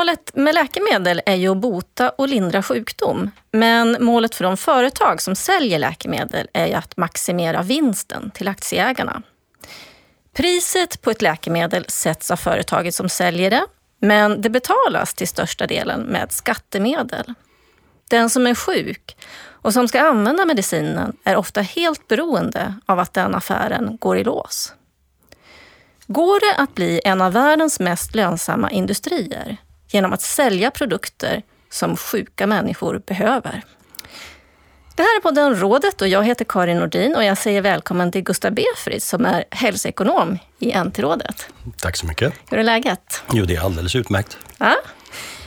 Målet med läkemedel är ju att bota och lindra sjukdom. Men målet för de företag som säljer läkemedel är ju att maximera vinsten till aktieägarna. Priset på ett läkemedel sätts av företaget som säljer det, men det betalas till största delen med skattemedel. Den som är sjuk och som ska använda medicinen är ofta helt beroende av att den affären går i lås. Går det att bli en av världens mest lönsamma industrier genom att sälja produkter som sjuka människor behöver? Det här är podden Rådet och jag heter Karin Nordin och jag säger välkommen till Gustav Befrid som är hälsoekonom i NT-rådet. Tack så mycket. Hur är läget? Jo, det är alldeles utmärkt. Ja.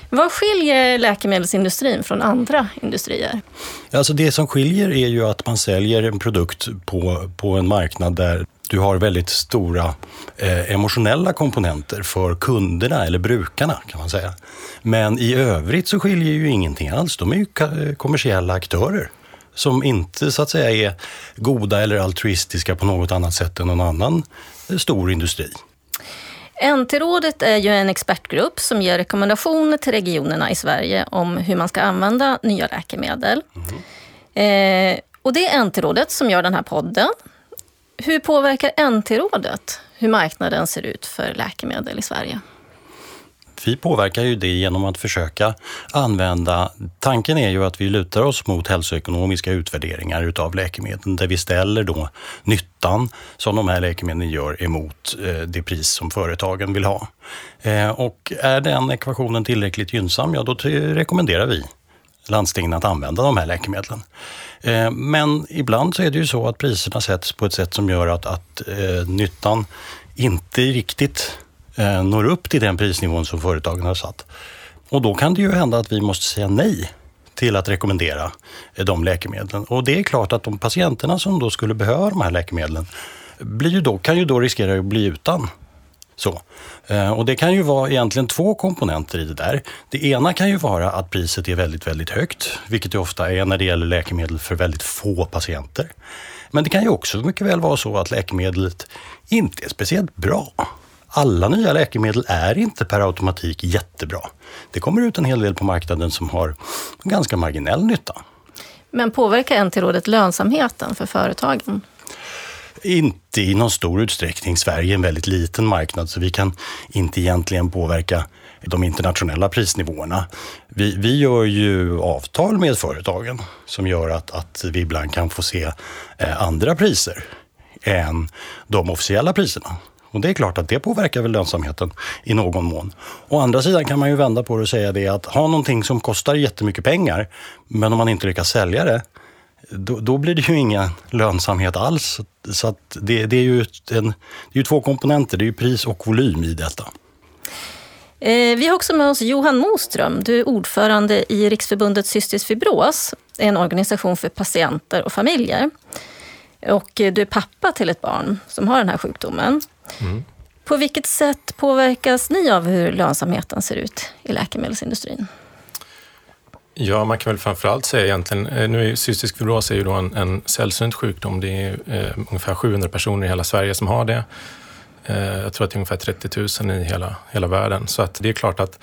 Vad skiljer läkemedelsindustrin från andra industrier? Alltså det som skiljer är ju att man säljer en produkt på, på en marknad där du har väldigt stora eh, emotionella komponenter för kunderna eller brukarna kan man säga. Men i övrigt så skiljer ju ingenting alls. De är ju kommersiella aktörer som inte så att säga är goda eller altruistiska på något annat sätt än någon annan stor industri. NT-rådet är ju en expertgrupp som ger rekommendationer till regionerna i Sverige om hur man ska använda nya läkemedel. Mm. Eh, och det är NT-rådet som gör den här podden. Hur påverkar NT-rådet hur marknaden ser ut för läkemedel i Sverige? Vi påverkar ju det genom att försöka använda... Tanken är ju att vi lutar oss mot hälsoekonomiska utvärderingar utav läkemedel där vi ställer då nyttan som de här läkemedlen gör emot eh, det pris som företagen vill ha. Eh, och är den ekvationen tillräckligt gynnsam, ja då rekommenderar vi landstingen att använda de här läkemedlen. Eh, men ibland så är det ju så att priserna sätts på ett sätt som gör att, att eh, nyttan inte riktigt eh, når upp till den prisnivån som företagen har satt. Och då kan det ju hända att vi måste säga nej till att rekommendera de läkemedlen. Och det är klart att de patienterna som då skulle behöva de här läkemedlen blir ju då, kan ju då riskera att bli utan. Så. Eh, och det kan ju vara egentligen två komponenter i det där. Det ena kan ju vara att priset är väldigt, väldigt högt, vilket det ofta är när det gäller läkemedel för väldigt få patienter. Men det kan ju också mycket väl vara så att läkemedlet inte är speciellt bra alla nya läkemedel är inte per automatik jättebra. Det kommer ut en hel del på marknaden som har ganska marginell nytta. Men påverkar NT-rådet lönsamheten för företagen? Inte i någon stor utsträckning. Sverige är en väldigt liten marknad så vi kan inte egentligen påverka de internationella prisnivåerna. Vi, vi gör ju avtal med företagen som gör att, att vi ibland kan få se eh, andra priser än de officiella priserna. Och det är klart att det påverkar väl lönsamheten i någon mån. Å andra sidan kan man ju vända på det och säga det att ha någonting som kostar jättemycket pengar, men om man inte lyckas sälja det, då, då blir det ju ingen lönsamhet alls. Så att det, det är ju en, det är ju två komponenter, det är ju pris och volym i detta. Eh, vi har också med oss Johan Moström. Du är ordförande i Riksförbundet Cystisk fibros, en organisation för patienter och familjer. Och du är pappa till ett barn som har den här sjukdomen. Mm. På vilket sätt påverkas ni av hur lönsamheten ser ut i läkemedelsindustrin? Ja, man kan väl framförallt säga egentligen, eh, nu är cystisk fibros är ju då en, en sällsynt sjukdom. Det är eh, ungefär 700 personer i hela Sverige som har det. Eh, jag tror att det är ungefär 30 000 i hela, hela världen. Så att det är klart att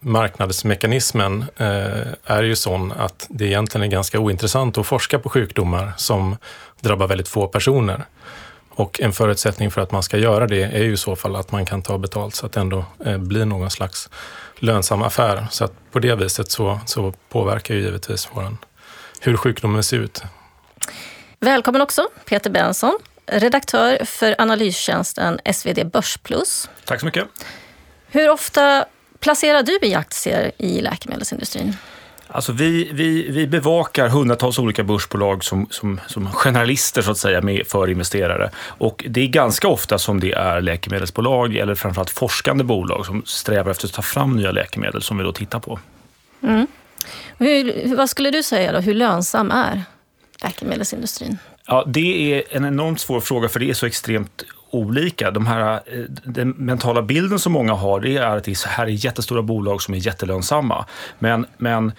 marknadsmekanismen eh, är ju sån att det egentligen är ganska ointressant att forska på sjukdomar som drabbar väldigt få personer. Och en förutsättning för att man ska göra det är ju i så fall att man kan ta betalt så att det ändå eh, blir någon slags lönsam affär. Så att på det viset så, så påverkar ju givetvis våran, hur sjukdomen ser ut. Välkommen också Peter Benson, redaktör för analystjänsten SvD Börsplus. Tack så mycket. Hur ofta placerar du i aktier i läkemedelsindustrin? Alltså vi, vi, vi bevakar hundratals olika börsbolag som, som, som generalister så att säga med, för investerare. Och det är ganska ofta som det är läkemedelsbolag eller framförallt forskande bolag som strävar efter att ta fram nya läkemedel som vi då tittar på. Mm. Hur, vad skulle du säga då, hur lönsam är läkemedelsindustrin? Ja, det är en enormt svår fråga för det är så extremt olika. De här, eh, den mentala bilden som många har det är att det här är jättestora bolag som är jättelönsamma. Men, men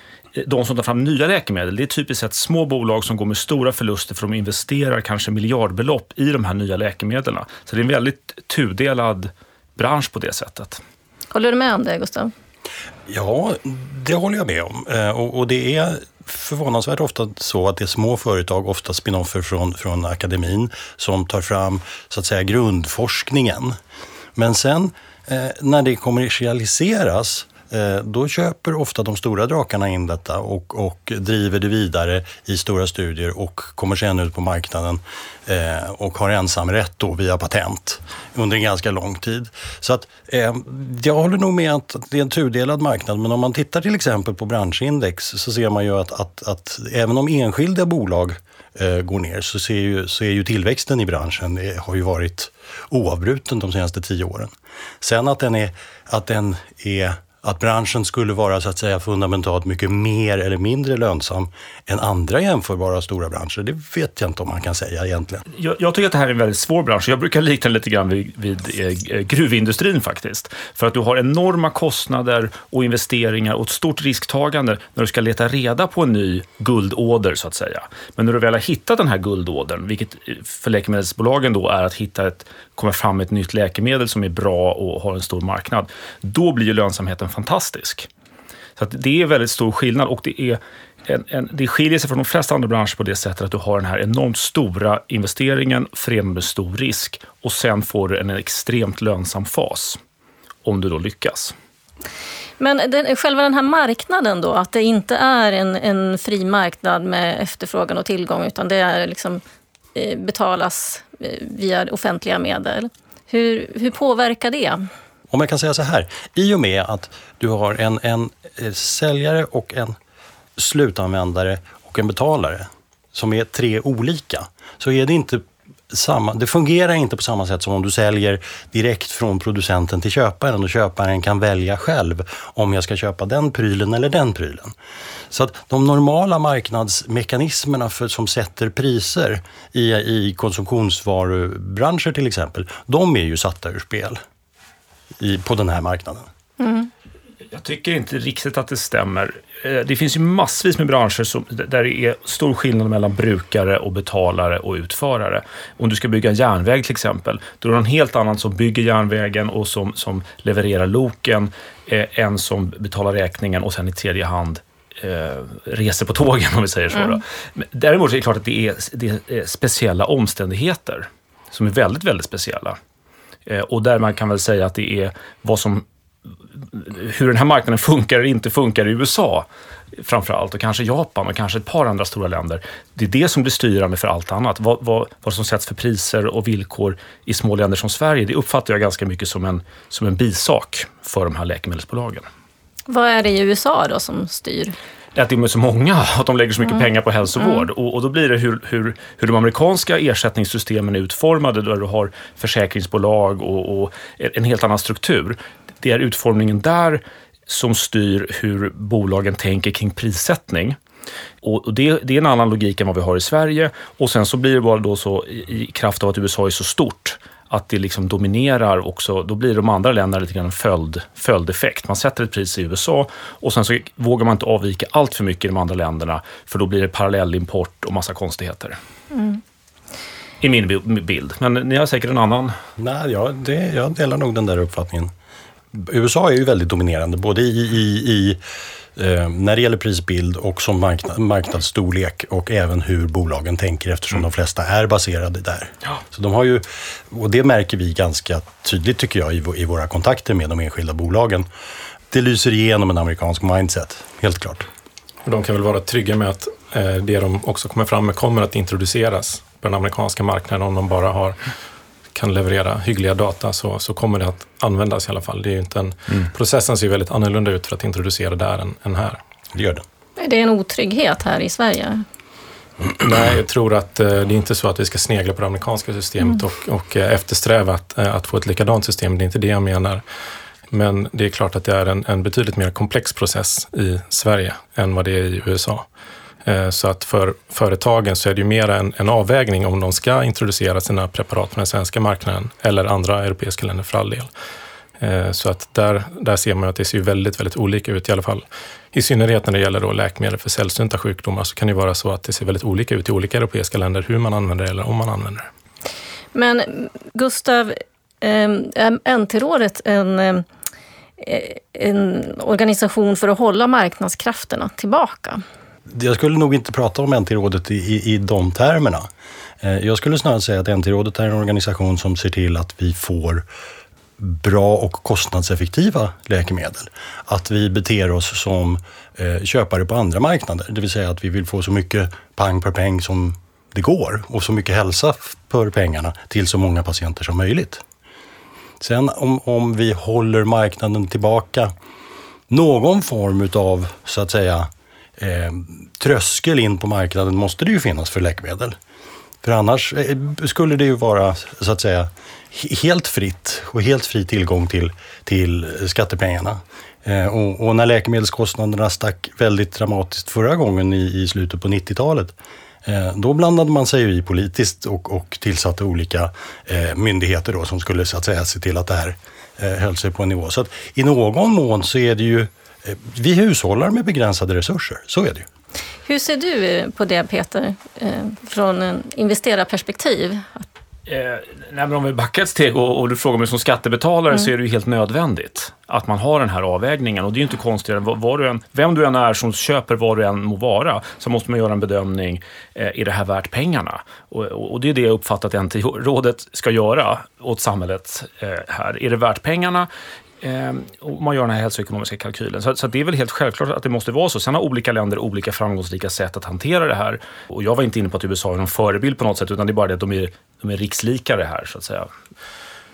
de som tar fram nya läkemedel, det är typiskt sett små bolag som går med stora förluster för de investerar kanske miljardbelopp i de här nya läkemedlen. Så det är en väldigt tudelad bransch på det sättet. Håller du med om det, Gustav? Ja, det håller jag med om. Eh, och det är förvånansvärt ofta så att det är små företag, ofta spinoffer från, från akademin, som tar fram så att säga grundforskningen. Men sen eh, när det kommersialiseras Eh, då köper ofta de stora drakarna in detta och, och driver det vidare i stora studier och kommer sen ut på marknaden eh, och har ensamrätt då via patent under en ganska lång tid. Så att eh, jag håller nog med att det är en tudelad marknad, men om man tittar till exempel på branschindex så ser man ju att, att, att även om enskilda bolag eh, går ner så, ser ju, så är ju tillväxten i branschen det har ju varit oavbruten de senaste tio åren. Sen att den är, att den är att branschen skulle vara så att säga fundamentalt mycket mer eller mindre lönsam än andra jämförbara stora branscher. Det vet jag inte om man kan säga egentligen. Jag, jag tycker att det här är en väldigt svår bransch. Jag brukar likna den lite grann vid, vid eh, eh, gruvindustrin faktiskt. För att du har enorma kostnader och investeringar och ett stort risktagande när du ska leta reda på en ny guldåder så att säga. Men när du väl har hittat den här guldådern, vilket eh, för läkemedelsbolagen då är att hitta ett, kommer fram med ett nytt läkemedel som är bra och har en stor marknad, då blir ju lönsamheten fantastisk. Så det är väldigt stor skillnad och det, är en, en, det skiljer sig från de flesta andra branscher på det sättet att du har den här enormt stora investeringen förenad med stor risk och sen får du en extremt lönsam fas om du då lyckas. Men den, själva den här marknaden då, att det inte är en, en fri marknad med efterfrågan och tillgång utan det är liksom, eh, betalas via offentliga medel. Hur, hur påverkar det? Om jag kan säga så här, i och med att du har en, en eh, säljare och en slutanvändare och en betalare som är tre olika, så är det inte samma, det fungerar inte på samma sätt som om du säljer direkt från producenten till köparen och köparen kan välja själv om jag ska köpa den prylen eller den prylen. Så att de normala marknadsmekanismerna för, som sätter priser i, i konsumtionsvarubranscher till exempel, de är ju satta ur spel i, på den här marknaden. Mm. Jag tycker inte riktigt att det stämmer. Eh, det finns ju massvis med branscher som, där det är stor skillnad mellan brukare och betalare och utförare. Om du ska bygga en järnväg till exempel, då är det en helt annan som bygger järnvägen och som, som levererar loken, eh, en som betalar räkningen och sen i tredje hand eh, reser på tågen, om vi säger så. Mm. Däremot är det klart att det är, det är speciella omständigheter som är väldigt, väldigt speciella. Eh, och där man kan väl säga att det är vad som hur den här marknaden funkar eller inte funkar i USA framför allt och kanske Japan och kanske ett par andra stora länder. Det är det som blir styrande för allt annat. Vad, vad, vad som sätts för priser och villkor i små länder som Sverige, det uppfattar jag ganska mycket som en, som en bisak för de här läkemedelsbolagen. Vad är det i USA då som styr? att det är så många, att de lägger så mycket mm. pengar på hälsovård. Mm. Och, och, då blir det hur, hur, hur de amerikanska ersättningssystemen är utformade, där du har försäkringsbolag och, och en helt annan struktur. Det är utformningen där som styr hur bolagen tänker kring prissättning. Och det, det, är en annan logik än vad vi har i Sverige. Och sen så blir det bara då så i kraft av att USA är så stort att det liksom dominerar också. Då blir de andra länderna lite grann en följd, följdeffekt. Man sätter ett pris i USA och sen så vågar man inte avvika allt för mycket i de andra länderna för då blir det parallellimport och massa konstigheter. Mm. I min bild. Men ni har säkert en annan? Nej, ja, det, jag delar nog den där uppfattningen. USA är ju väldigt dominerande, både i, i, i eh, när det gäller prisbild och som marknad, marknadsstorlek och även hur bolagen tänker eftersom mm. de flesta är baserade där. Ja. Så de har ju, och det märker vi ganska tydligt tycker jag i, i våra kontakter med de enskilda bolagen. Det lyser igenom en amerikansk mindset, helt klart. Och de kan väl vara trygga med att eh, det de också kommer fram med kommer att introduceras på den amerikanska marknaden om de bara har kan leverera hyggliga data så, så kommer det att användas i alla fall. Det är inte en, mm. Processen ser väldigt annorlunda ut för att introducera där än, än här. Det gör det. Är det en otrygghet här i Sverige? Nej, jag tror att eh, det är inte så att vi ska snegla på det amerikanska systemet mm. och, och eh, eftersträva att, eh, att få ett likadant system. Det är inte det jag menar. Men det är klart att det är en, en betydligt mer komplex process i Sverige än vad det är i USA. Eh, så att för företagen så är det ju mer en, en avvägning om de ska introducera sina preparat på den svenska marknaden eller andra europeiska länder för all del. Eh, så att där, där ser man att det ser väldigt, väldigt olika ut i alla fall. I synnerhet när det gäller då läkemedel för sällsynta sjukdomar så kan det vara så att det ser väldigt olika ut i olika europeiska länder hur man använder det eller om man använder det. Men Gustav, ehm, är NT-rådet, en ehm, eh, en organisation för att hålla marknadskrafterna tillbaka? Jag skulle nog inte prata om NT-rådet i, i, i de termerna. Eh, jag skulle snarare säga att NT-rådet är en organisation som ser till att vi får bra och kostnadseffektiva läkemedel. Att vi beter oss som eh, köpare på andra marknader, det vill säga att vi vill få så mycket pang per peng som det går och så mycket hälsa för pengarna till så många patienter som möjligt. Sen om, om vi håller marknaden tillbaka någon form utav, så att säga, eh, tröskel in på marknaden måste det ju finnas för läkemedel. För annars eh, skulle det ju vara, så att säga, helt fritt och helt fri tillgång till, till skattepengarna. Eh, och, och, när läkemedelskostnaderna stack väldigt dramatiskt förra gången i, i slutet på 90-talet, eh, då blandade man sig i politiskt och, och tillsatte olika eh, myndigheter då, som skulle så att säga se till att det här eh, höll sig på en nivå. Så att i någon mån så är det ju, eh, vi hushållar med begränsade resurser, så är det ju. Hur ser du på det Peter, eh, från en investerarperspektiv? Eh, nej, om vi backar ett steg och, och du frågar mig som skattebetalare mm. så är det ju helt nödvändigt att man har den här avvägningen. Och det är ju inte konstigare. Var du än, vem du än är som köper vad du än må vara så måste man göra en bedömning. Eh, är det här värt pengarna? Och, och, och det är det jag uppfattat att NT-rådet ska göra åt samhället eh, här. Är det värt pengarna? Ehm, och man gör den här hälsoekonomiska kalkylen. Så, så, det är väl helt självklart att det måste vara så. Sen har olika länder olika framgångsrika sätt att hantera det här. Och jag var inte inne på att USA är någon förebild på något sätt, utan det är bara det att de är, de är rikslikare här, så att säga.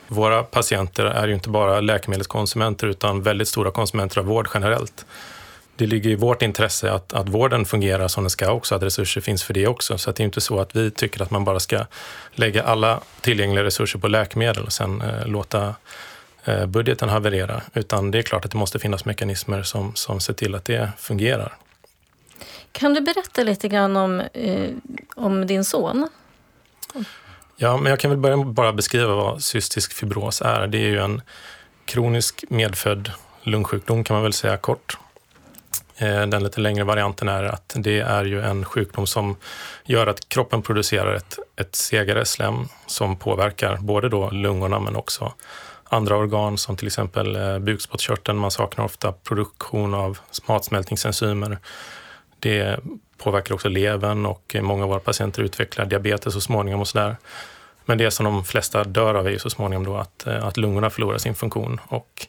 Våra patienter är ju inte bara läkemedelskonsumenter, utan väldigt stora konsumenter av vård generellt. Det ligger i vårt intresse att, att vården fungerar som den ska också, att resurser finns för det också. Så det är inte så att vi tycker att man bara ska lägga alla tillgängliga resurser på läkemedel och sen eh, låta budgeten haverera, utan det är klart att det måste finnas mekanismer som, som ser till att det fungerar. Kan du berätta lite grann om, eh, om din son? Ja, men jag kan väl börja bara beskriva vad cystisk fibros är. Det är ju en kronisk medfödd lungsjukdom kan man väl säga kort. Eh, den lite längre varianten är att det är ju en sjukdom som gör att kroppen producerar ett, ett segare slem som påverkar både då lungorna men också andra organ som till exempel eh, bukspottkörteln. Man saknar ofta produktion av matsmältningsenzymer. Det påverkar också levern och många av våra patienter utvecklar diabetes så småningom och sådär. Men det som de flesta dör av är ju så småningom då att, eh, att lungorna förlorar sin funktion. Och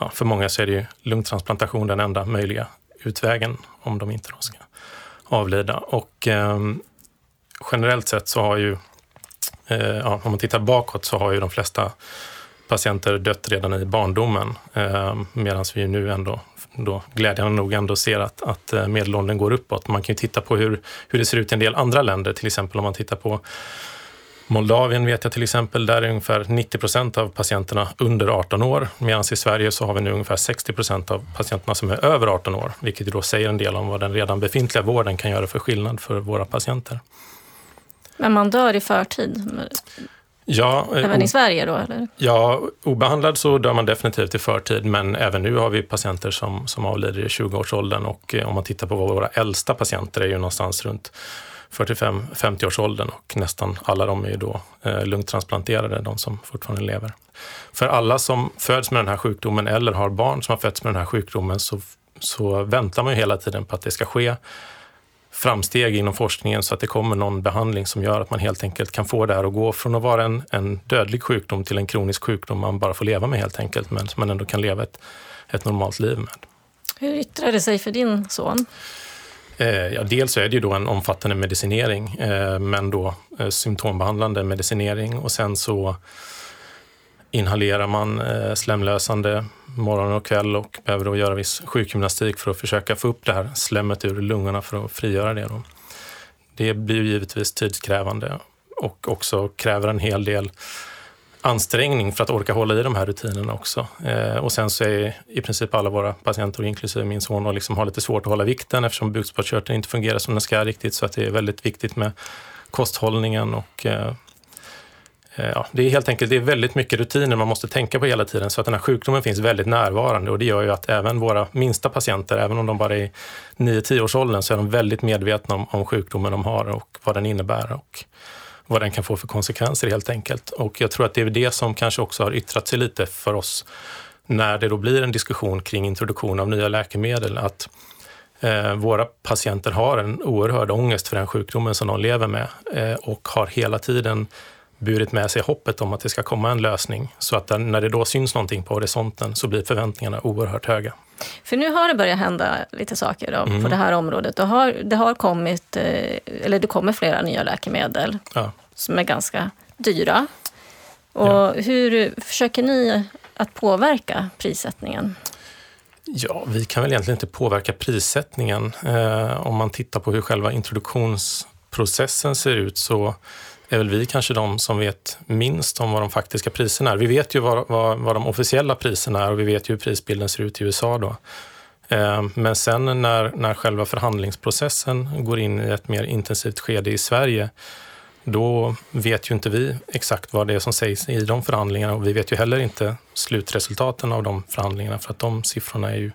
ja, för många så är det ju lungtransplantation den enda möjliga utvägen om de inte då ska avlida. Och eh, generellt sett så har ju, eh, ja, om man tittar bakåt så har ju de flesta patienter dött redan i barndomen. Eh, Medan vi nu ändå, då, glädjande nog, ändå ser att, att eh, medelåldern går uppåt. Man kan ju titta på hur, hur det ser ut i en del andra länder, till exempel om man tittar på Moldavien vet jag till exempel, där är ungefär 90 procent av patienterna under 18 år. Medan i Sverige så har vi nu ungefär 60 procent av patienterna som är över 18 år, vilket då säger en del om vad den redan befintliga vården kan göra för skillnad för våra patienter. Men man dör i förtid? Ja, eh, även i Sverige då? Eller? Ja, obehandlad så dör man definitivt i förtid, men även nu har vi patienter som, som avlider i 20-årsåldern och eh, om man tittar på våra äldsta patienter är ju någonstans runt 45-50-årsåldern och nästan alla de är ju då eh, lungtransplanterade, de som fortfarande lever. För alla som föds med den här sjukdomen eller har barn som har fötts med den här sjukdomen så, så väntar man ju hela tiden på att det ska ske framsteg inom forskningen så att det kommer någon behandling som gör att man helt enkelt kan få det här att gå från att vara en, en dödlig sjukdom till en kronisk sjukdom man bara får leva med helt enkelt, men som man ändå kan leva ett, ett normalt liv med. Hur yttrar det sig för din son? Eh, ja, dels är det ju då en omfattande medicinering, eh, men då eh, symptombehandlande medicinering och sen så inhalerar man eh, slemlösande morgon och kväll och behöver då göra viss sjukgymnastik för att försöka få upp det här slemmet ur lungorna för att frigöra det. Då. Det blir givetvis tidskrävande och också kräver en hel del ansträngning för att orka hålla i de här rutinerna också. Eh, och sen så är i princip alla våra patienter, inklusive min son, och liksom har lite svårt att hålla vikten eftersom bukspottkörteln inte fungerar som den ska riktigt. Så att det är väldigt viktigt med kosthållningen och Eh, Eh, ja, det är helt enkelt det är väldigt mycket rutiner man måste tänka på hela tiden så att den här sjukdomen finns väldigt närvarande och det gör ju att även våra minsta patienter, även om de bara är i 9-10 års åldern, så är de väldigt medvetna om, om sjukdomen de har och vad den innebär och vad den kan få för konsekvenser helt enkelt. Och jag tror att det är det som kanske också har yttrat sig lite för oss när det då blir en diskussion kring introduktion av nya läkemedel att eh, våra patienter har en oerhörd ångest för den sjukdomen som de lever med eh, och har hela tiden burit med sig hoppet om att det ska komma en lösning. Så att när det då syns någonting på horisonten så blir förväntningarna oerhört höga. För nu har det börjat hända lite saker då, mm. på det här området. Det har, det har kommit, eh, eller det kommer flera nya läkemedel ja. som är ganska dyra. Och ja. Hur försöker ni att påverka prissättningen? Ja, vi kan väl egentligen inte påverka prissättningen. Eh, om man tittar på hur själva introduktionsprocessen ser ut så är väl vi kanske de som vet minst om vad de faktiska priserna är. Vi vet ju vad, vad, vad de officiella priserna är och vi vet ju hur prisbilden ser ut i USA då. Eh, men sen när, när själva förhandlingsprocessen går in i ett mer intensivt skede i Sverige, då vet ju inte vi exakt vad det är som sägs i de förhandlingarna och vi vet ju heller inte slutresultaten av de förhandlingarna för att de siffrorna är ju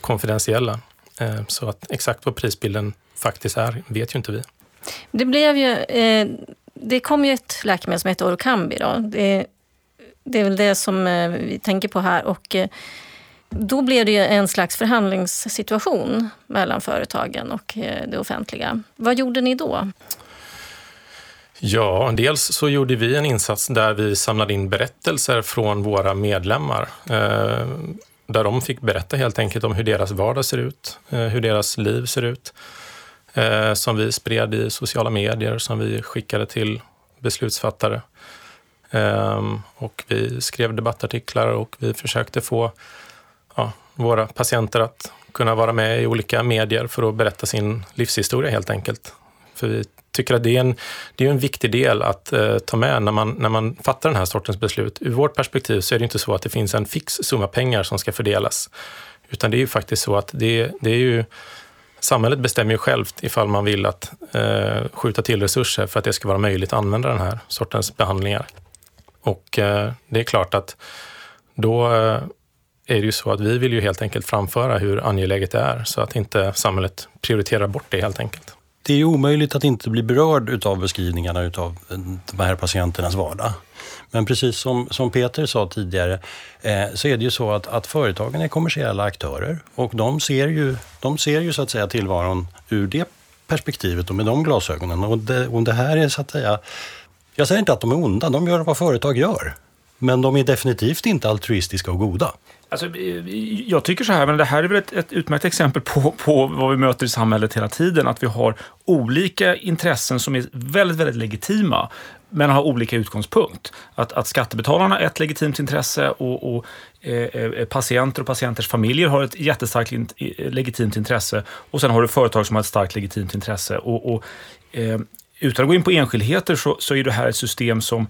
konfidentiella. Eh, så att exakt vad prisbilden faktiskt är vet ju inte vi. Det blev ju eh, det kom ju ett läkemedel som heter Orkambi. Då. Det, det är väl det som eh, vi tänker på här. Och eh, då blev det en slags förhandlingssituation mellan företagen och eh, det offentliga. Vad gjorde ni då? Ja, dels så gjorde vi en insats där vi samlade in berättelser från våra medlemmar. där de fick berätta helt enkelt om hur deras vardag ser ut, hur deras liv ser ut eh, som vi spred i sociala medier, som vi skickade till beslutsfattare. Eh, och vi skrev debattartiklar och vi försökte få ja, våra patienter att kunna vara med i olika medier för att berätta sin livshistoria helt enkelt. För vi tycker att det är en, det är en viktig del att eh, ta med när man, när man fattar den här sortens beslut. Ur vårt perspektiv så är det inte så att det finns en fix summa pengar som ska fördelas. Utan det är ju faktiskt så att det, det är ju samhället bestämmer ju självt ifall man vill att eh, skjuta till resurser för att det ska vara möjligt att använda den här sortens behandlingar. Och eh, det är klart att då eh, är det ju så att vi vill ju helt enkelt framföra hur angeläget det är så att inte samhället prioriterar bort det helt enkelt. Det är ju omöjligt att inte bli berörd av beskrivningarna av eh, de här patienternas vardag. Men precis som, som Peter sa tidigare eh, så är det ju så att, att företagen är kommersiella aktörer och de ser ju, de ser ju så att säga tillvaron ur det perspektivet och med de glasögonen. Och det, och det här är så att säga, jag säger inte att de är onda, de gör vad företag gör. Men de är definitivt inte altruistiska och goda. Alltså, eh, jag tycker så här, men det här är väl ett, ett utmärkt exempel på, på vad vi möter i samhället hela tiden. Att vi har olika intressen som är väldigt, väldigt legitima, men har olika utgångspunkt. Att, att skattebetalarna har ett legitimt intresse och, och eh, eh patienter och patienters familjer har ett jättestarkt in, eh, legitimt intresse. Och sen har du företag som har ett starkt legitimt intresse. Och, och eh, utan att gå in på enskildheter så, så är det här ett system som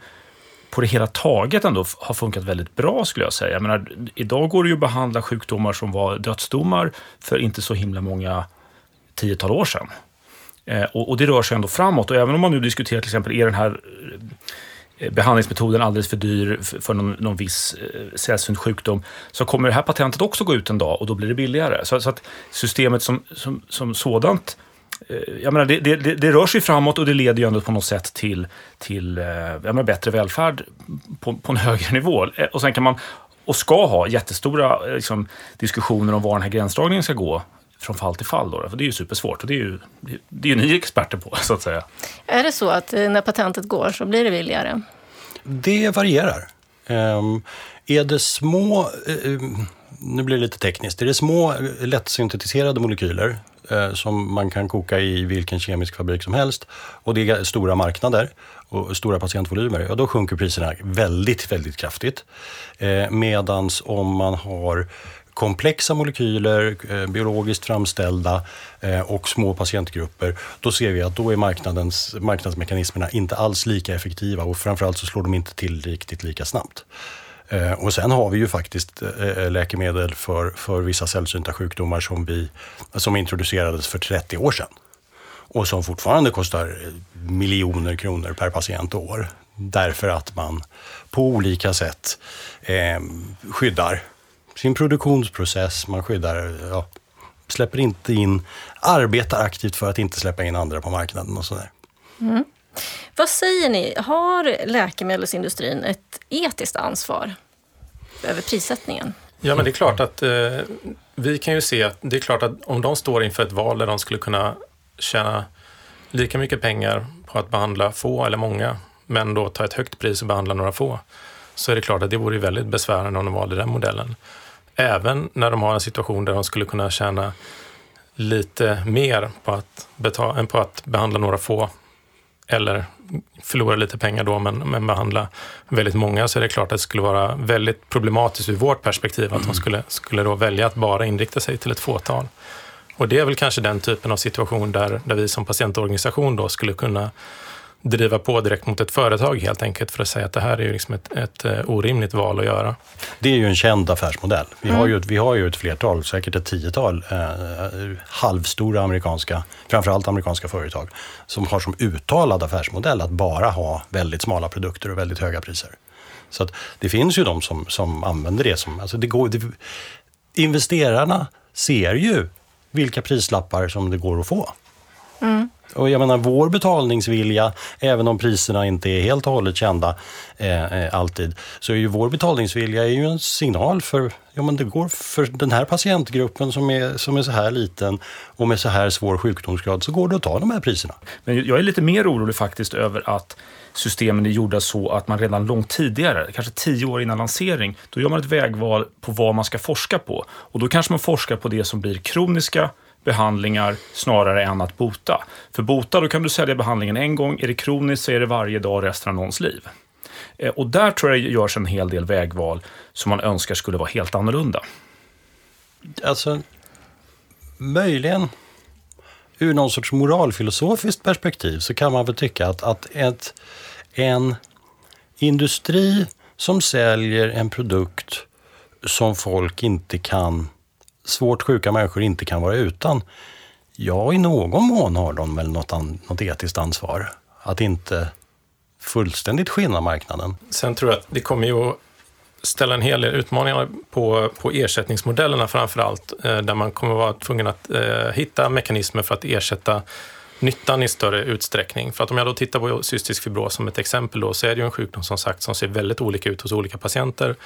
på det hela taget ändå har funkat väldigt bra skulle jag säga. Jag menar, idag går det ju att behandla sjukdomar som var dödsdomar för inte så himla många tiotal år sedan. Eh, och, och, det rör sig ändå framåt. Och även om man nu diskuterar till exempel, är den här eh, behandlingsmetoden alldeles för dyr för någon, någon viss eh, sällsynt sjukdom, så kommer det här patentet också gå ut en dag och då blir det billigare. Så, så att systemet som, som, som sådant jag menar, det, det, det, rör sig framåt och det leder ju ändå på något sätt till, till eh, jag menar, bättre välfärd på, på en högre nivå. Eh, och sen kan man, och ska ha, jättestora liksom, diskussioner om var den här gränsdragningen ska gå från fall till fall. Då, för det är ju supersvårt och det är ju, det är ju ni experter på, så att säga. Är det så att när patentet går så blir det billigare? Det varierar. Um, är det små, uh, nu blir det lite tekniskt, är det små lättsyntetiserade molekyler eh, som man kan koka i vilken kemisk fabrik som helst och det är stora marknader och stora patientvolymer, ja då sjunker priserna väldigt, väldigt kraftigt. Eh, medans om man har komplexa molekyler, eh, biologiskt framställda eh, och små patientgrupper, då ser vi att då är marknadens, marknadsmekanismerna inte alls lika effektiva och framförallt så slår de inte till riktigt lika snabbt. Eh, och sen har vi ju faktiskt eh, eh, läkemedel för, för vissa sällsynta sjukdomar som, vi, som introducerades för 30 år sedan och som fortfarande kostar miljoner kronor per patient och år. Därför att man på olika sätt eh, skyddar sin produktionsprocess, man skyddar, ja, släpper inte in, arbetar aktivt för att inte släppa in andra på marknaden och sådär. Mm. Vad säger ni, har läkemedelsindustrin ett etiskt ansvar över prissättningen? Ja, men det är klart att eh, vi kan ju se att det är klart att om de står inför ett val där de skulle kunna tjäna lika mycket pengar på att behandla få eller många, men då ta ett högt pris och behandla några få, så är det klart att det vore väldigt besvärande om de valde den modellen. Även när de har en situation där de skulle kunna tjäna lite mer på att, betala, än på att behandla några få eller förlora lite pengar då, men, men behandla väldigt många, så är det klart att det skulle vara väldigt problematiskt ur vårt perspektiv att de skulle, skulle då välja att bara inrikta sig till ett fåtal. Och det är väl kanske den typen av situation där, där vi som patientorganisation då skulle kunna driva på direkt mot ett företag helt enkelt för att säga att det här är ju liksom ett, ett eh, orimligt val att göra. Det är ju en känd affärsmodell. Vi, mm. har, ju, vi har ju ett flertal, säkert ett tiotal eh, halvstora amerikanska, framförallt amerikanska företag som har som uttalad affärsmodell att bara ha väldigt smala produkter och väldigt höga priser. Så att det finns ju de som, som använder det som... Alltså det går, det, investerarna ser ju vilka prislappar som det går att få. Mm. Och jag menar, vår betalningsvilja, även om priserna inte är helt och hållet kända eh, eh, alltid, så är ju vår betalningsvilja är ju en signal för, ja men det går för den här patientgruppen som är, som är så här liten och med så här svår sjukdomsgrad, så går det att ta de här priserna. Men jag är lite mer orolig faktiskt över att systemen är gjorda så att man redan långt tidigare, kanske tio år innan lansering, då gör man ett vägval på vad man ska forska på. Och då kanske man forskar på det som blir kroniska behandlingar snarare än att bota. För bota, då kan du sälja behandlingen en gång. Är det kroniskt så är det varje dag resten av någons liv. Eh, och där tror jag det görs en hel del vägval som man önskar skulle vara helt annorlunda. Alltså, möjligen ur någon sorts moralfilosofiskt perspektiv så kan man väl tycka att, att ett, en industri som säljer en produkt som folk inte kan svårt sjuka människor inte kan vara utan. Ja, i någon mån har de väl något, an, något etiskt ansvar. Att inte fullständigt skinna marknaden. Sen tror jag att det kommer ju att ställa en hel del utmaningar på, på ersättningsmodellerna framför allt, eh, där man kommer att vara tvungen att eh, hitta mekanismer för att ersätta nyttan i större utsträckning. För att om jag då tittar på cystisk fibros som ett exempel då, så är det ju en sjukdom som sagt som ser väldigt olika ut hos olika patienter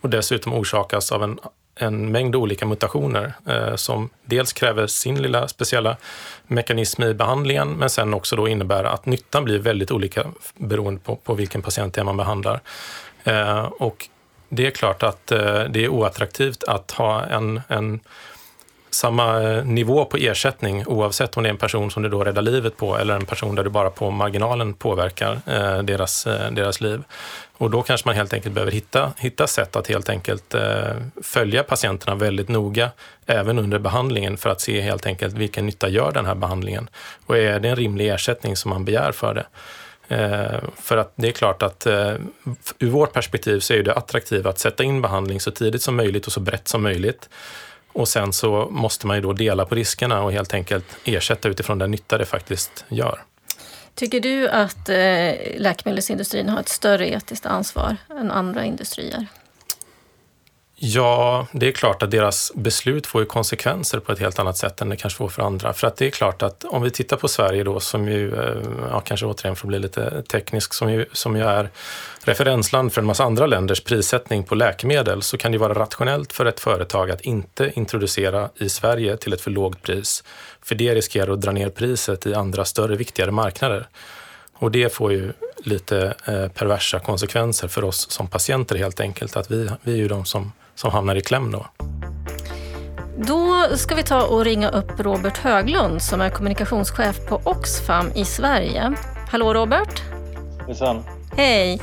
och dessutom orsakas av en en mängd olika mutationer eh, som dels kräver sin lilla speciella mekanism i behandlingen men sen också då innebär att nyttan blir väldigt olika beroende på, på vilken patient det är man behandlar. Eh, och det är klart att eh, det är oattraktivt att ha en, en samma eh, nivå på ersättning oavsett om det är en person som du då räddar livet på eller en person där du bara på marginalen påverkar eh, deras, eh, deras liv. Och då kanske man helt enkelt behöver hitta, hitta sätt att helt enkelt eh, följa patienterna väldigt noga även under behandlingen för att se helt enkelt vilken nytta gör den här behandlingen och är det en rimlig ersättning som man begär för det. Eh, för att det är klart att eh, ur vårt perspektiv så är det attraktivt att sätta in behandling så tidigt som möjligt och så brett som möjligt. Och sen så måste man ju då dela på riskerna och helt enkelt ersätta utifrån den nytta det faktiskt gör. Tycker du att eh, läkemedelsindustrin har ett större etiskt ansvar än andra industrier? Ja, det är klart att deras beslut får ju konsekvenser på ett helt annat sätt än det kanske får för andra. För att det är klart att om vi tittar på Sverige då, som ju, eh, ja, kanske återigen för att bli lite teknisk, som ju, som ju är referensland för en massa andra länders prissättning på läkemedel, så kan det vara rationellt för ett företag att inte introducera i Sverige till ett för lågt pris. För det riskerar att dra ner priset i andra större, viktigare marknader. Och det får ju lite eh, perversa konsekvenser för oss som patienter helt enkelt. Att vi, vi är ju de som som hamnar i kläm då. Då ska vi ta och ringa upp Robert Höglund som är kommunikationschef på Oxfam i Sverige. Hallå Robert! Hejsan! Hej!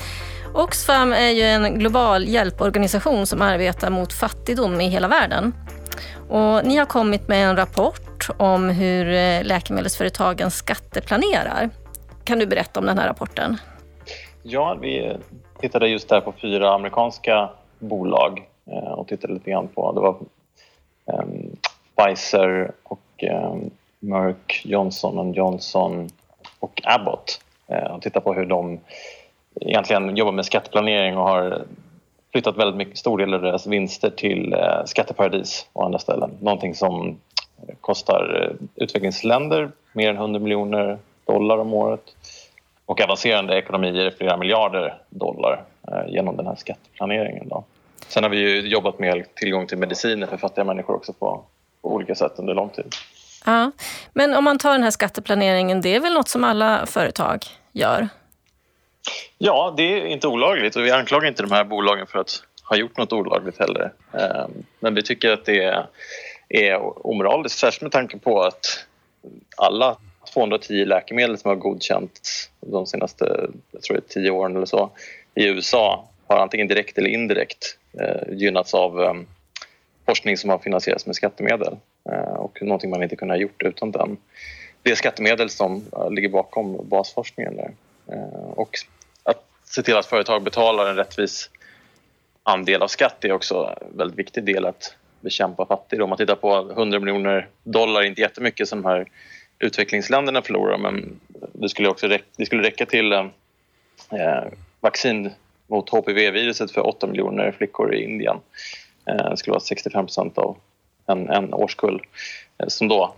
Oxfam är ju en global hjälporganisation som arbetar mot fattigdom i hela världen. Och ni har kommit med en rapport om hur eh, läkemedelsföretagen skatteplanerar. Kan du berätta om den här rapporten? Ja, vi tittade just där på fyra amerikanska bolag Eh, och tittade lite grann på. Det var um, Pfizer och um, Merck, Johnson Johnson och Abbott uh, och tittade på hur de egentligen jobbar med skatteplanering och har flyttat väldigt mycket, stor del av deras vinster till eh, skatteparadis och andra ställen. Någonting som kostar utvecklingsländer mer än 100 miljoner dollar om året och avancerande ekonomier flera miljarder dollar genom den här skatteplaneringen. Då. Sen har vi ju jobbat med tillgång till mediciner för fattiga människor också på, på olika sätt under lång tid. Ja, men om man tar den här skatteplaneringen, det är väl något som alla företag gör? Ja, det är inte olagligt och vi anklagar inte de här bolagen för att ha gjort något olagligt heller. Ehm, men vi tycker att det är omoraliskt, särskilt med tanke på att alla 210 läkemedel som har godkänts de senaste jag tror det är 10 åren eller så i USA har antingen direkt eller indirekt eh, gynnats av eh, forskning som har finansierats med skattemedel eh, och någonting man inte kunde ha gjort utan den. Det är skattemedel som eh, ligger bakom basforskningen där. Eh, och att se till att företag betalar en rättvis andel av skatt är också en väldigt viktig del att bekämpa fattigdom. Om man tittar på 100 miljoner dollar, inte jättemycket som de här utvecklingsländerna förlorar men det skulle, också räcka, det skulle räcka till eh, eh vaccin mot HPV-viruset för 8 miljoner flickor i Indien. Eh, det skulle vara 65 procent av en, en årskull eh, som då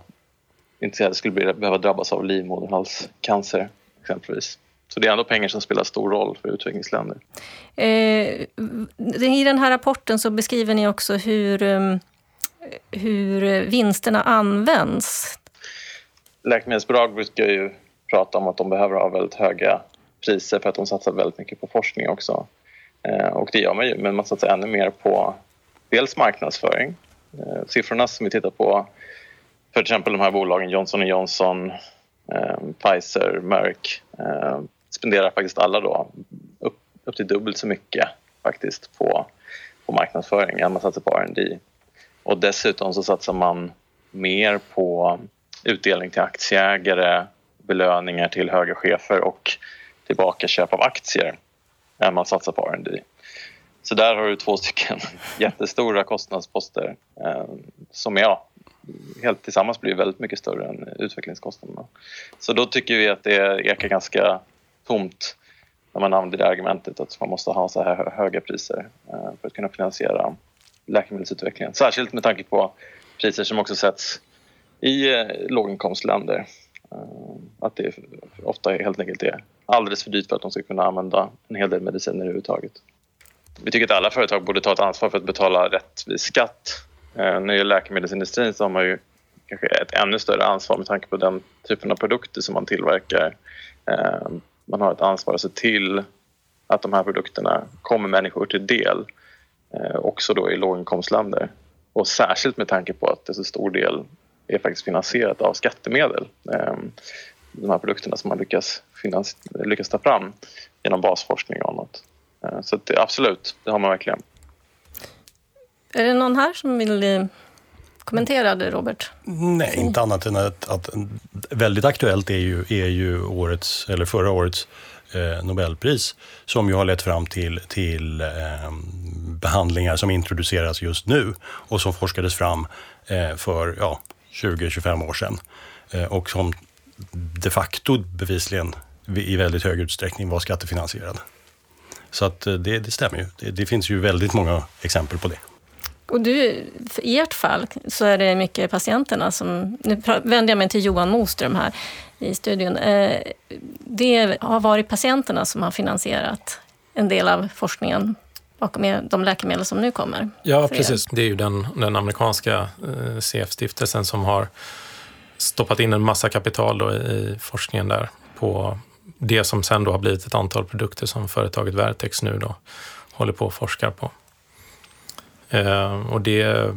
inte skulle behöva drabbas av livmoderhalscancer exempelvis. Så det är ändå pengar som spelar stor roll för utvecklingsländer. Eh, I den här rapporten så beskriver ni också hur, um, hur vinsterna används. Läkemedelsbolag brukar ju prata om att de behöver ha väldigt höga priser för att de satsar väldigt mycket på forskning också. Eh, och det gör man ju, men man satsar ännu mer på dels marknadsföring. Eh, siffrorna som vi tittar på för till exempel de här bolagen Johnson Johnson, eh, Pfizer, Merck eh, spenderar faktiskt alla då upp, upp till dubbelt så mycket faktiskt på, på marknadsföring än man satsar på R&D. Och dessutom så satsar man mer på utdelning till aktieägare, belöningar till höga chefer och tillbakaköp av aktier än man satsar på R&D. Så där har du två stycken jättestora kostnadsposter eh, som ja, helt tillsammans blir väldigt mycket större än utvecklingskostnaderna. Så då tycker vi att det ekar ganska tomt när man använder det argumentet att man måste ha så här höga priser eh, för att kunna finansiera läkemedelsutvecklingen. Särskilt med tanke på priser som också sätts i eh, låginkomstländer. Eh, att det ofta helt enkelt är alldeles för dyrt för att de ska kunna använda en hel del mediciner överhuvudtaget. Vi tycker att alla företag borde ta ett ansvar för att betala rättvis skatt. Eh, När det gäller läkemedelsindustrin så har man ju kanske ett ännu större ansvar med tanke på den typen av produkter som man tillverkar eh, man har ett ansvar att se till att de här produkterna kommer människor till del eh, också då i låginkomstländer. Och särskilt med tanke på att det så stor del är faktiskt finansierat av skattemedel. De här produkterna som man lyckas, lyckas ta fram genom basforskning och annat. Eh, så det, absolut, det har man verkligen. Är det någon här som vill eh, kommentera det, Robert? Nej, inte annat än att, att väldigt aktuellt är ju, är ju årets, eller förra årets eh, Nobelpris som ju har lett fram till, till eh, behandlingar som introduceras just nu och som forskades fram eh, för ja, 20-25 år sedan eh, och som de facto bevisligen i väldigt hög utsträckning var skattefinansierad. Så att eh, det, det stämmer ju. Det, det finns ju väldigt många exempel på det. Och du, I ert fall så är det mycket patienterna som... Nu vänder jag mig till Johan Moström här i studion. Eh, det har varit patienterna som har finansierat en del av forskningen bakom de läkemedel som nu kommer. Ja, precis. Det är ju den, den amerikanska eh, CF-stiftelsen som har stoppat in en massa kapital då i forskningen där på det som sen då har blivit ett antal produkter som företaget Vertex nu då håller på att forska på. Eh, och det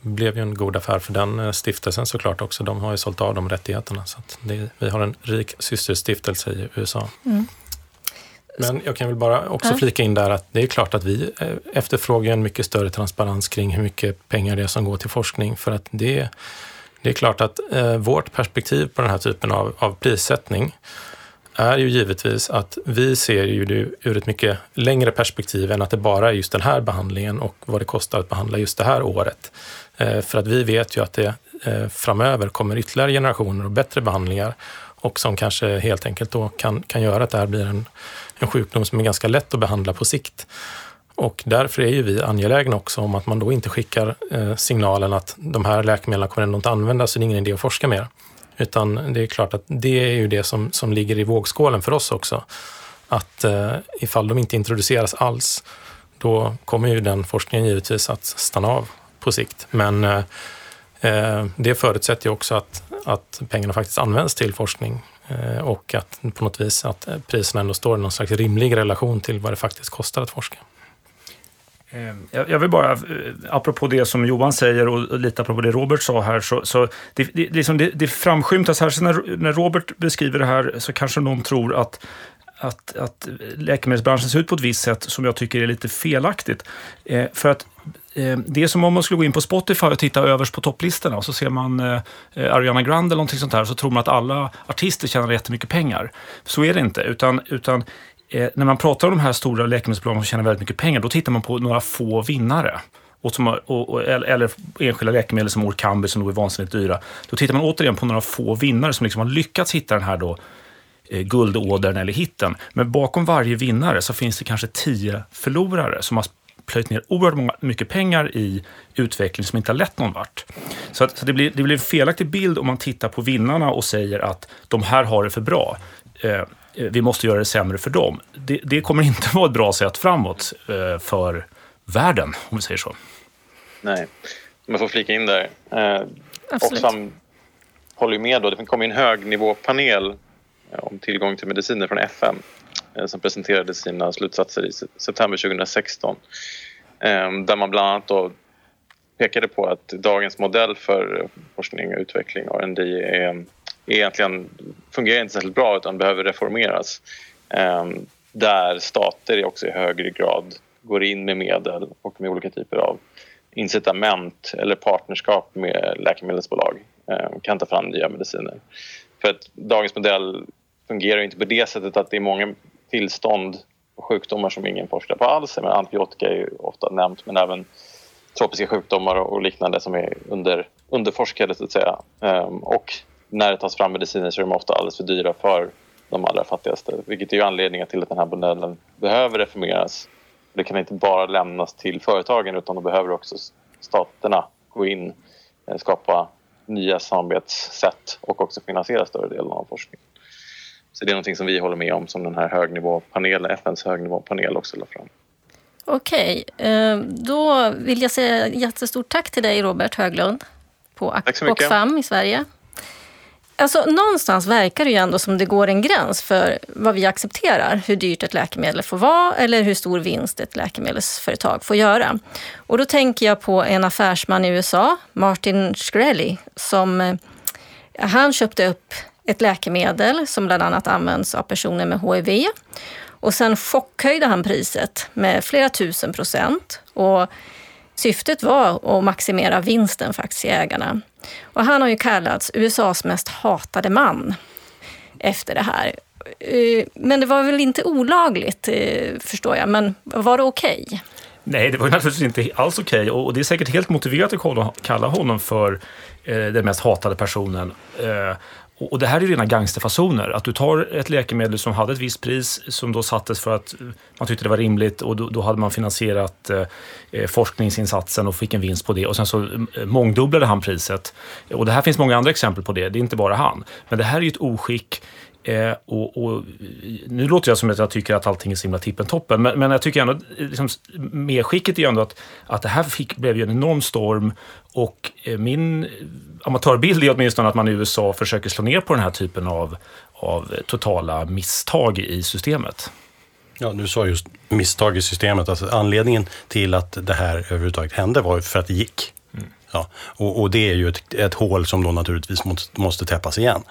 blev ju en god affär för den eh, stiftelsen såklart också. De har ju sålt av de rättigheterna. Så det, vi har en rik systerstiftelse i USA. Mm. Men jag kan väl bara också ja. flika in där att det är klart att vi eh, efterfrågar en mycket större transparens kring hur mycket pengar det är som går till forskning. För att det, det är klart att eh, vårt perspektiv på den här typen av, av prissättning är ju givetvis att vi ser ju det ur ett mycket längre perspektiv än att det bara är just den här behandlingen och vad det kostar att behandla just det här året. Eh, för att vi vet ju att det eh, framöver kommer ytterligare generationer och bättre behandlingar och som kanske helt enkelt då kan, kan göra att det här blir en, en sjukdom som är ganska lätt att behandla på sikt. Och därför är ju vi angelägna också om att man då inte skickar eh, signalen att de här läkemedlen kommer ändå inte användas, så det är ingen idé att forska mer. Utan det är klart att det är ju det som, som ligger i vågskålen för oss också. Att eh, ifall de inte introduceras alls, då kommer ju den forskningen givetvis att stanna av på sikt. Men eh, eh det förutsätter ju också att, att pengarna faktiskt används till forskning eh, och att på något vis att eh, priserna ändå står i någon slags rimlig relation till vad det faktiskt kostar att forska. Ehm, jag vill bara, eh, apropå det som Johan säger och lite apropå det Robert sa här, så, så det, det, liksom det, det framskymtas här, så när, när Robert beskriver det här så kanske någon tror att att, att läkemedelsbranschen ser ut på ett visst sätt som jag tycker är lite felaktigt. Eh, för att eh, det är som om man skulle gå in på Spotify och titta överst på topplistorna och så ser man eh, Ariana Grande eller någonting sånt här så tror man att alla artister tjänar jättemycket pengar. Så är det inte, utan, utan eh, när man pratar om de här stora läkemedelsbolagen som tjänar väldigt mycket pengar, då tittar man på några få vinnare. Och som, och, och, eller enskilda läkemedel som Orkambi som då är vansinnigt dyra. Då tittar man återigen på några få vinnare som liksom har lyckats hitta den här då, eh, guldådern eller hitten. Men bakom varje vinnare så finns det kanske tio förlorare som har plöjt ner oerhört många, mycket pengar i utveckling som inte har lett någon vart. Så, att, så det, blir, det blir en felaktig bild om man tittar på vinnarna och säger att de här har det för bra. Eh, Eh, vi måste göra det sämre för dem. Det, det kommer inte vara ett bra sätt framåt eh, för världen, om vi säger så. Nej, om jag får flika in där. Eh, Oxfam håller med. Då. Det kom en högnivåpanel eh, om tillgång till mediciner från FM eh, som presenterade sina slutsatser i september 2016. Eh, där man bland annat då pekade på att dagens modell för forskning och utveckling, R&D är egentligen fungerar inte särskilt bra utan behöver reformeras. Ehm, där stater också i högre grad går in med medel och med olika typer av incitament eller partnerskap med läkemedelsbolag ehm, kan ta fram nya mediciner. För att dagens modell fungerar inte på det sättet att det är många tillstånd och sjukdomar som ingen forskar på alls. Men antibiotika är ju ofta nämnt men även tropiska sjukdomar och liknande som är under, underforskade så att säga. Ehm, och när det tas fram mediciner så är de ofta alldeles för dyra för de allra fattigaste. Vilket är ju anledningen till att den här modellen behöver reformeras. Det kan inte bara lämnas till företagen utan då behöver också staterna gå in, eh, skapa nya samarbetssätt och också finansiera större delen av forskningen. Så det är någonting som vi håller med om som den här högnivåpanelen, FNs högnivåpanel också la fram. Okej, eh, då vill jag säga jättestort tack till dig Robert Höglund på Oxfam i Sverige. Alltså, någonstans verkar det ju ändå som det går en gräns för vad vi accepterar, hur dyrt ett läkemedel får vara eller hur stor vinst ett läkemedelsföretag får göra. Och då tänker jag på en affärsman i USA, Martin Shkreli, som eh, han köpte upp ett läkemedel som bland annat används av personer med HIV. Och sen chockhöjde han priset med flera tusen procent. Och syftet var att maximera vinsten för aktieägarna. Och han har ju kallats USAs mest hatade man efter det här. Eh, men det var väl inte olagligt, eh, förstår jag. Men var det okej? Okay? Nej, det var naturligtvis inte alls okej. Okay. Och det är säkert helt motiverat att kalla honom för eh, den mest hatade personen. Och det här är rena gangsterfasoner. Att du tar ett läkemedel som hade ett visst pris som då sattes för att man tyckte det var rimligt och då, då hade man finansierat eh, eh forskningsinsatsen och fick en vinst på det och sen så mm, eh, mångdubblade han priset. Och det här finns många andra exempel på det, det är inte bara han. Men det här är ju ett oskick Eh, och, och, nu låter jag som att jag tycker att allting är så himla tippentoppen, men, men jag tycker ändå, liksom, medskicket är ju ändå att, att det här fick, blev ju en enorm storm och eh, min amatörbild är åtminstone att man i USA försöker slå ner på den här typen av, av totala misstag i systemet. Ja, du sa just misstag i systemet. Alltså anledningen till att det här överhuvudtaget hände var för att det gick. Ja, och, och, det är ju ett, ett hål som då naturligtvis måste, måste täppas igen.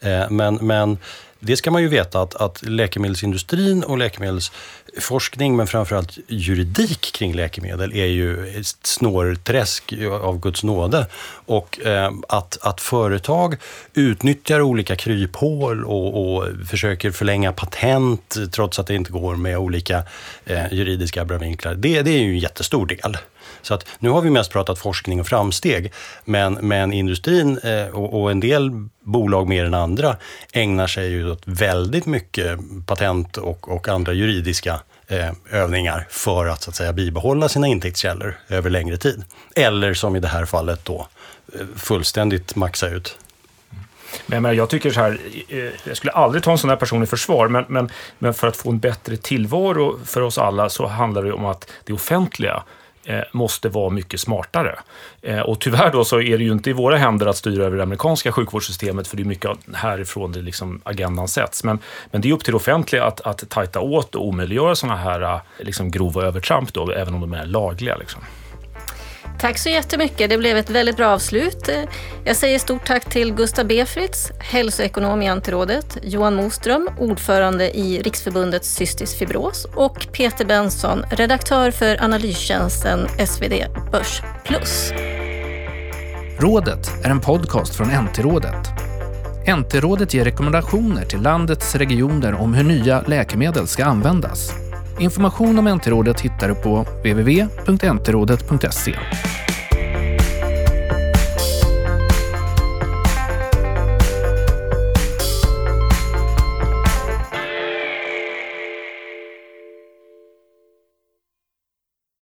Eh, men, men det ska man ju veta att, att läkemedelsindustrin och läkemedelsforskning, men framförallt juridik kring läkemedel, är ju ett snårträsk av Guds nåde. Och eh, att, att företag utnyttjar olika kryphål och, och, försöker förlänga patent trots att det inte går med olika eh, juridiska abrovinklar, det, det är ju en jättestor del. Så att nu har vi mest pratat forskning och framsteg, men, men industrin eh, och, och, en del bolag mer än andra ägnar sig ju åt väldigt mycket patent och, och andra juridiska eh, övningar för att, så att säga, bibehålla sina intäktskällor över längre tid. Eller som i det här fallet då, eh, fullständigt maxa ut. Men, men jag tycker så här, eh, jag skulle aldrig ta en sån här person i försvar, men, men, men för att få en bättre tillvaro för oss alla så handlar det om att det offentliga Eh, måste vara mycket smartare. Eh, och tyvärr då så är det ju inte i våra händer att styra över det amerikanska sjukvårdssystemet, för det är mycket härifrån det liksom agendan sätts. Men, men det är upp till det offentliga att, att tajta åt och omöjliggöra sådana här eh, liksom grova övertramp, då, även om de är lagliga. Liksom. Tack så jättemycket. Det blev ett väldigt bra avslut. Jag säger stort tack till Gustav Befritz, hälsoekonom i Antirådet, Johan Moström, ordförande i Riksförbundet Cystisk fibros och Peter Benson, redaktör för analystjänsten SvD Börs Plus. Rådet är en podcast från NT-rådet. NT-rådet ger rekommendationer till landets regioner om hur nya läkemedel ska användas. Information om NT-rådet hittar du på www.ntrådet.se.